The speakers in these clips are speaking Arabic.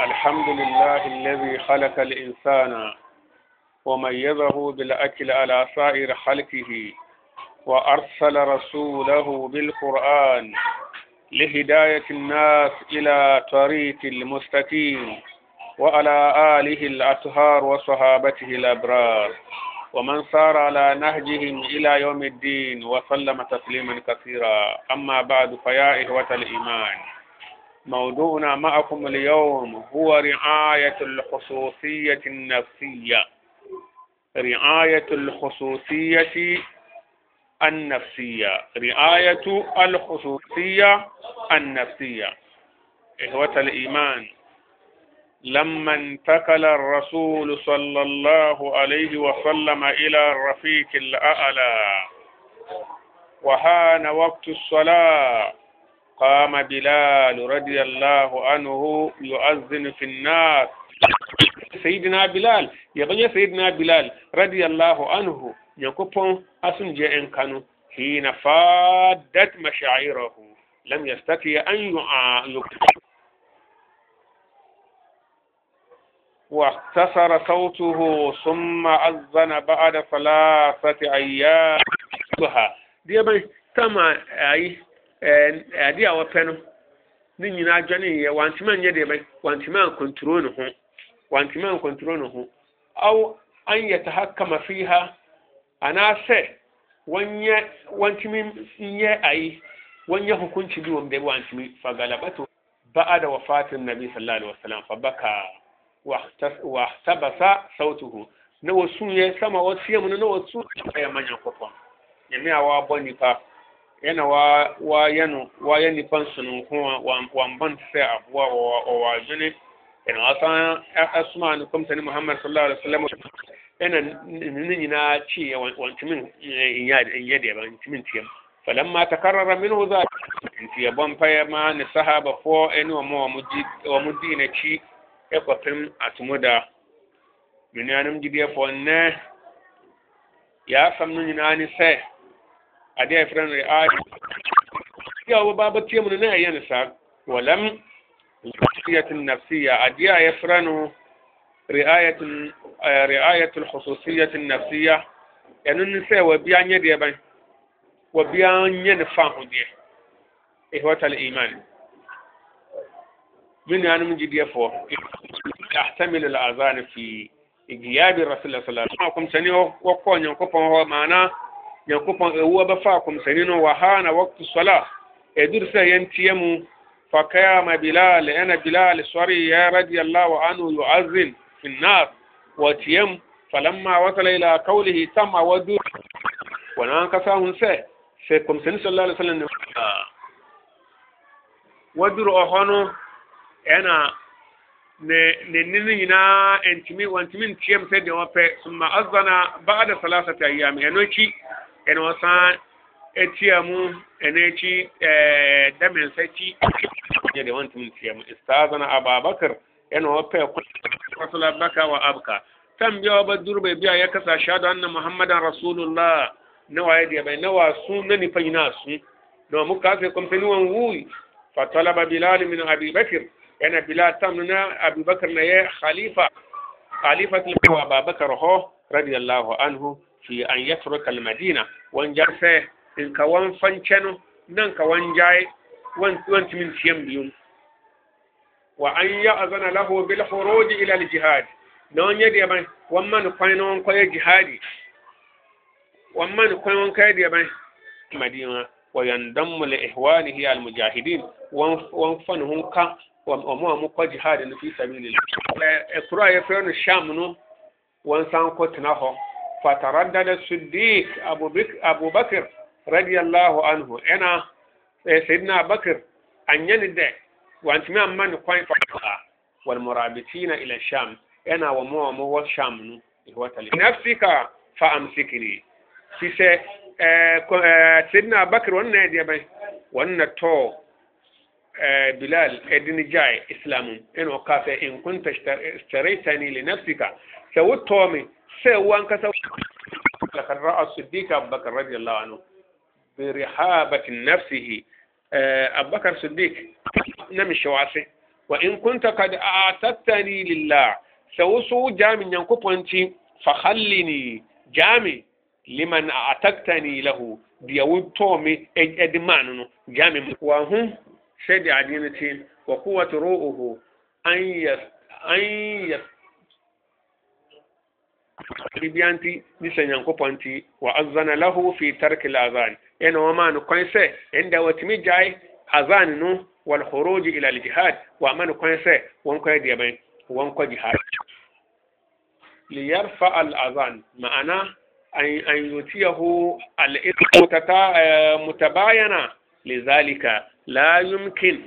الحمد لله الذي خلق الإنسان وميزه بالأكل على سائر خلقه وأرسل رسوله بالقرآن لهداية الناس إلى طريق المستقيم وعلى آله الأطهار وصحابته الأبرار. ومن سار على نهجهم إلى يوم الدين وسلم تسليما كثيرا. أما بعد فيا إخوة الإيمان. موضوعنا معكم اليوم هو رعاية الخصوصية النفسية. رعاية الخصوصية النفسية. رعاية الخصوصية النفسية. إخوة الإيمان لما انتقل الرسول صلى الله عليه وسلم إلى الرفيق الأعلى وهان وقت الصلاة قام بلال رضي الله عنه يؤذن في الناس سيدنا بلال يبني سيدنا بلال رضي الله عنه يكون أسن جاء كانوا حين فادت مشاعره. لم يستطيع أن يعاقب واختصر صوته ثم أذن بعد ثلاثة أيام. دي تما أي Eh, ade a wɔpɛ no ne nyinaa adwane yɛ wantumi nyɛ deɛ bɛ wantumi ankontoro ne ho wantumi ankontoro ne ho. Aw an yɛ taha kama fi ha anaasɛ wɔnyɛ wantimi nyɛ ayi wɔnyɛ hukunci bi wɔn bɛɛ wantumi fagalabatu. Ba'ada wafatin nabi sallallahu alaihi wasallam fa baka wa tabasa sautuhu na wasu ya sama wasu yamu na wasu ya manyan kofan yami a wa bɔ nipa yana wa no wayɛ nipa nsononko a wambɔn te sɛ aboa wɔwɔ adwene ɛna wasan ɛsoma no kɔmsɛne muhammad sallallahu alaihi wasallam. Ɛna ne nyinaa kyi wɔntumi nyɛ deɛ ba ntumi ntiam falamma takarrara minhu dha nti yɛbɔ mpaeɛ ma ne sahabafoɔ ɛne wɔn a wɔn dii n'akyi ɛkɔpem atomoda menuanom gyidiɛfoɔ nnɛ yɛasɛm no nyinaa ne sɛ adeɛ a yɛfrɛ no reaya a wɔbɛba bɛtie mu no na ɛyɛ no saa wɔlam khususiyatun nafsiya adeɛ a yɛfrɛ no riayatun riayatul khususiyatun nafsiya ɛno ne sɛ wɔbia nyɛ deɛ bɛn wɔbia nyɛ ne fa ahodeɛ ihwatal iman me nuanom gyidiɛfoɔ yahtamilu al-azan fi igiyabi rasulullah sallallahu alaihi wasallam kɔmsɛni wɔkɔɔ nyankopɔn hɔ maana nyankopɔn ɛwuo bɛfa kɔmsɛni no wahana waktu sala ɛdur sɛ yɛntie mu fakama bilal ɛna bilal sɔreyɛ radiallahu anhu yuazin fi nnas wɔtie mu falamma wasala ila kaulihi tam a wadur wɔna ankasa hun sɛ sɛ kɔmsɛni sallallahu alaihi wasallam ne wadur ɔhɔ no ɛna ne ne ne nyinaa ntumi wɔntumi ntiam sɛ deɛ wɔpɛ summa azana ba'da salasati ayyam ɛno akyi ɛna wɔsan etia mu ɛna akyi ɛɛ dɛmɛnsa akyi nyɛ deɛ wɔntumi ntiam istazana ababakar ɛna wɔpɛ kɔsɔla baka wa abka tan biya wa baduru bai biya ya kasa shahadu anna muhammadan rasulullah na waye deɛ bai na wa su na nipa nyinaa su na mu ka sai kwamfani wan wuyi fatalaba bilal min abi bakr yana bilal tam na abubakar na ya khalifa khalifa wa babakar ho radiyallahu anhu في أن يترك المدينة. وأن جرس إن كوان فانشانو نان كوان جاي وان وانت من تيمبيون وأن يأذن له بالخروج إلى الجهاد. نون يدي يا بني وما نقوين وان كوي جهادي. وما نقوين وان كوي يا بني مدينة. وينضم لإخوانه المجاهدين. وان فانهم كا وما مقوى جهاد في سبيل الله. إقرأ يفرون الشام نو وان سانكو تنهو فتردد الصديق أبو بكر أبو بكر رضي الله عنه. أنا إيه، سيدنا بكر ان يند وأنت ما من قوين والمرابطين إلى الشام. أنا ومو مو الشام هو نفسك فأمسكني. إيه، إيه، سيدنا بكر ونادي ونتو. بلال ادن جاي إسلام. إنه قاف إن كنت اشتريتني لنفسك سو تومي. سو ان كسو لقد راى الصديق أبو بكر رضي الله عنه. برحابة نفسه. أبو بكر الصديق. نمشي واسي وإن كنت قد أعتدتني لله. سوسو جامي ينكبونتي فخلني جامي liman ataktani lahu deɛ wotɔɔ me ɛde sɛdeɛ adeɛ no te wa quwwatu ru'uhu an yas an yas biribiara nti ne sɛ nyankopɔn nti wa azana lahu fi tarki al-azan ɛna wɔmaa no kwan sɛ ɛnda watumi gyae azan no wal khuruj ila al-jihad wa ama no kwan sɛ wɔnkɔ deɛ bɛn wɔnkɔ jihad liyarfa al-azan ma'ana أن يؤتيه الإثم متباينا لذلك لا يمكن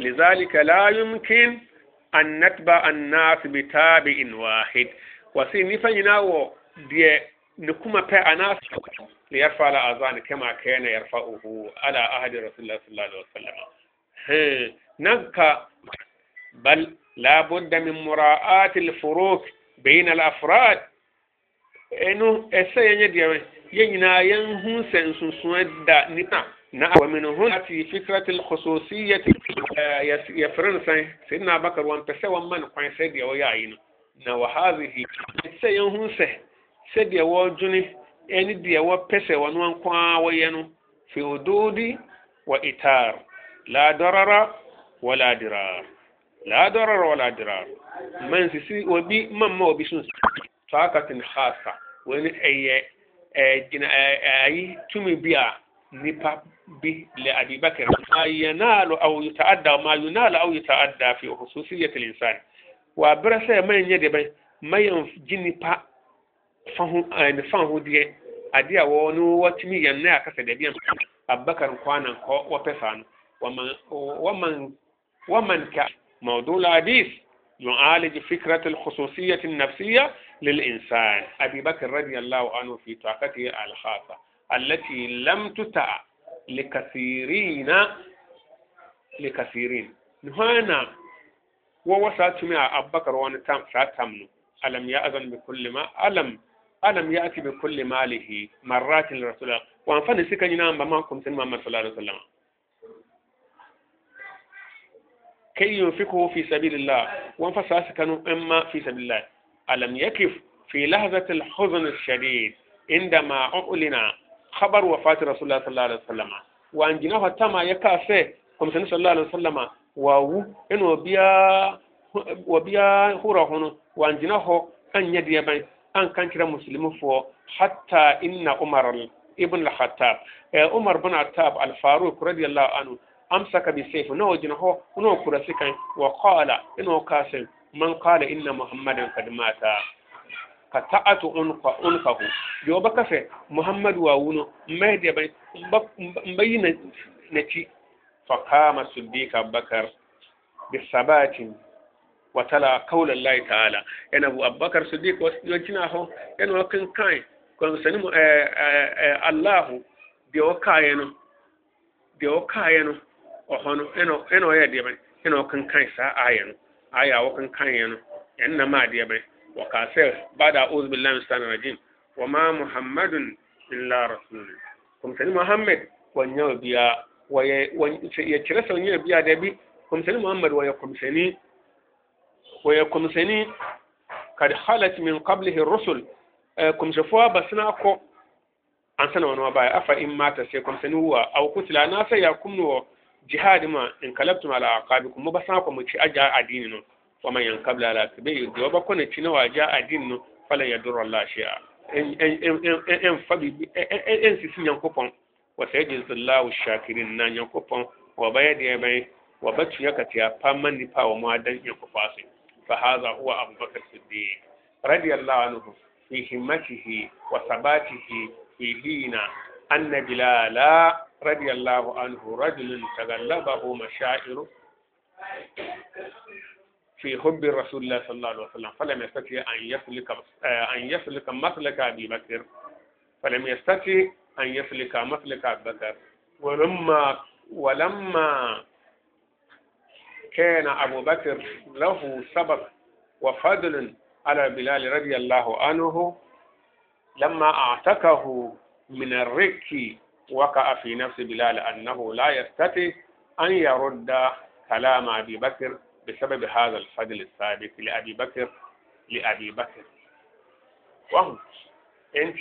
لذلك لا يمكن أن نتبع الناس بتابع واحد. وسي نفنينا و دي نكما بي أناس ليرفع الأذان كما كان يرفعه على أهد رسول الله صلى الله عليه وسلم. نك بل لا بد من مراعاة الفروق بين الأفراد. ɛsɛ yɛnyɛ deɛ yɛn nyinaa yɛn ho sɛ nsonsono da nipa na wa min hun ati fikratil khususiyyati yɛfrɛ no sɛn sayyidina abakar wɔn pɛ sɛ wɔma no kwan sɛ deɛ wɔyɛ ayi no na wa hadhihi ɛsɛ yɛn ho sɛ sɛdeɛ wɔredwene ɛne deɛ wɔpɛ sɛ wɔn nko ara wɔyɛ no fi ududi wa itar la darara wala dirar la darara wala dirar man sisi obi mamma obi sun Eh, gyina ayi eh, eh, tumi bi a nipa bi le abibakar ma yanalu aw yuta'adda ma yunalu aw yuta'adda fi hususiyyat al-insan wa bira sɛ mayɛ nyɛ deɛ bɛ mayan gye nipa fa ho ne fan ho deɛ ade a wɔwɔ no wɔtumi yɛn na akasa da bi a abakar kwa na nkɔ wɔpɛ saa no waman waman waman ka mawdul hadith يعالج فكرة الخصوصية النفسية للإنسان. أبي بكر رضي الله عنه في طاقته الخاصة التي لم تتع لكثيرين لكثيرين. هنا ووساتمي أبو بكر تام ساتمنو ألم يأذن بكل ما ألم ألم يأتي بكل ماله مرات لرسول الله. وأنفن سكن ينام بماكم سنما محمد صلى الله عليه وسلم. كي ينفقه في سبيل الله. وانفساس كانوا إما في سبيل الله. ألم يكف في لحظة الحزن الشديد عندما أعلن خبر وفاة رسول الله صلى الله عليه وسلم. وأن جناه تما يكاسي كم صلى الله عليه وسلم. وو إن وبيا وبيا هونو وأن جناه أن يدي بين أن كان كرا مسلم فو حتى إن عمر ابن الخطاب عمر بن الخطاب amsaka bi sayf no jina ho no kura sikan wa qala ino kasin man qala inna muhammadan kad mata ka ta'atu unqa unqahu yo baka fe muhammad wa wuno mai da bai bayyana na ci fa kama siddiq abubakar bi sabatin wa tala qawla allah ta'ala yana abu abubakar siddiq wajina ho yana kan kai kun sani mu eh eh allah bi o kayeno bi o kayeno o hono eno eno ya de bai eno kan kai sa ayeno aya wakan kan yano yan na ma diya bai wa kasir ba da uzu billahi min shaitanir rajim wa ma muhammadun illa rasul kuma sani muhammad wanya biya wa ya cire sa wanya biya da bi kuma sani muhammad wa ya kumsani wa ya kumsani kad halat min qablihi rusul kumsa fuwa basna ko an sana wani baya afa in mata sai kumsani huwa aw kutila na sai ya kumnu jihadi ma in kalabtum ala aqabikum mu basan ko mu ci aja adini no. Wa man yankabla ala tabi do ba ko ne ci na waja adini no fala yadurra Allah shay'a. En en en fabi en si sin yankopon wa sayajizallahu shakirin nan yankopon wa bayadi ya bai wa batu ya katiya famman ni pa wa ma dan yankofa fa hadha huwa Abu Bakar Siddiq. Radiyallahu anhu fi himmatihi wa sabatihi fi hina anna bilala رضي الله عنه رجل تغلبه مشاعر في حب رسول الله صلى الله عليه وسلم فلم يستطع أن يسلك أن يسلك مسلك أبي بكر فلم يستطع أن يسلك مسلك أبي بكر. ولما ولما كان أبو بكر له سبق وفضل على بلال رضي الله عنه لما أعتقه من الرك وقع في نفس بلال أنه لا يستطيع أن يرد كلام أبي بكر بسبب هذا الفضل الثابت لأبي بكر لأبي بكر. وهم أنت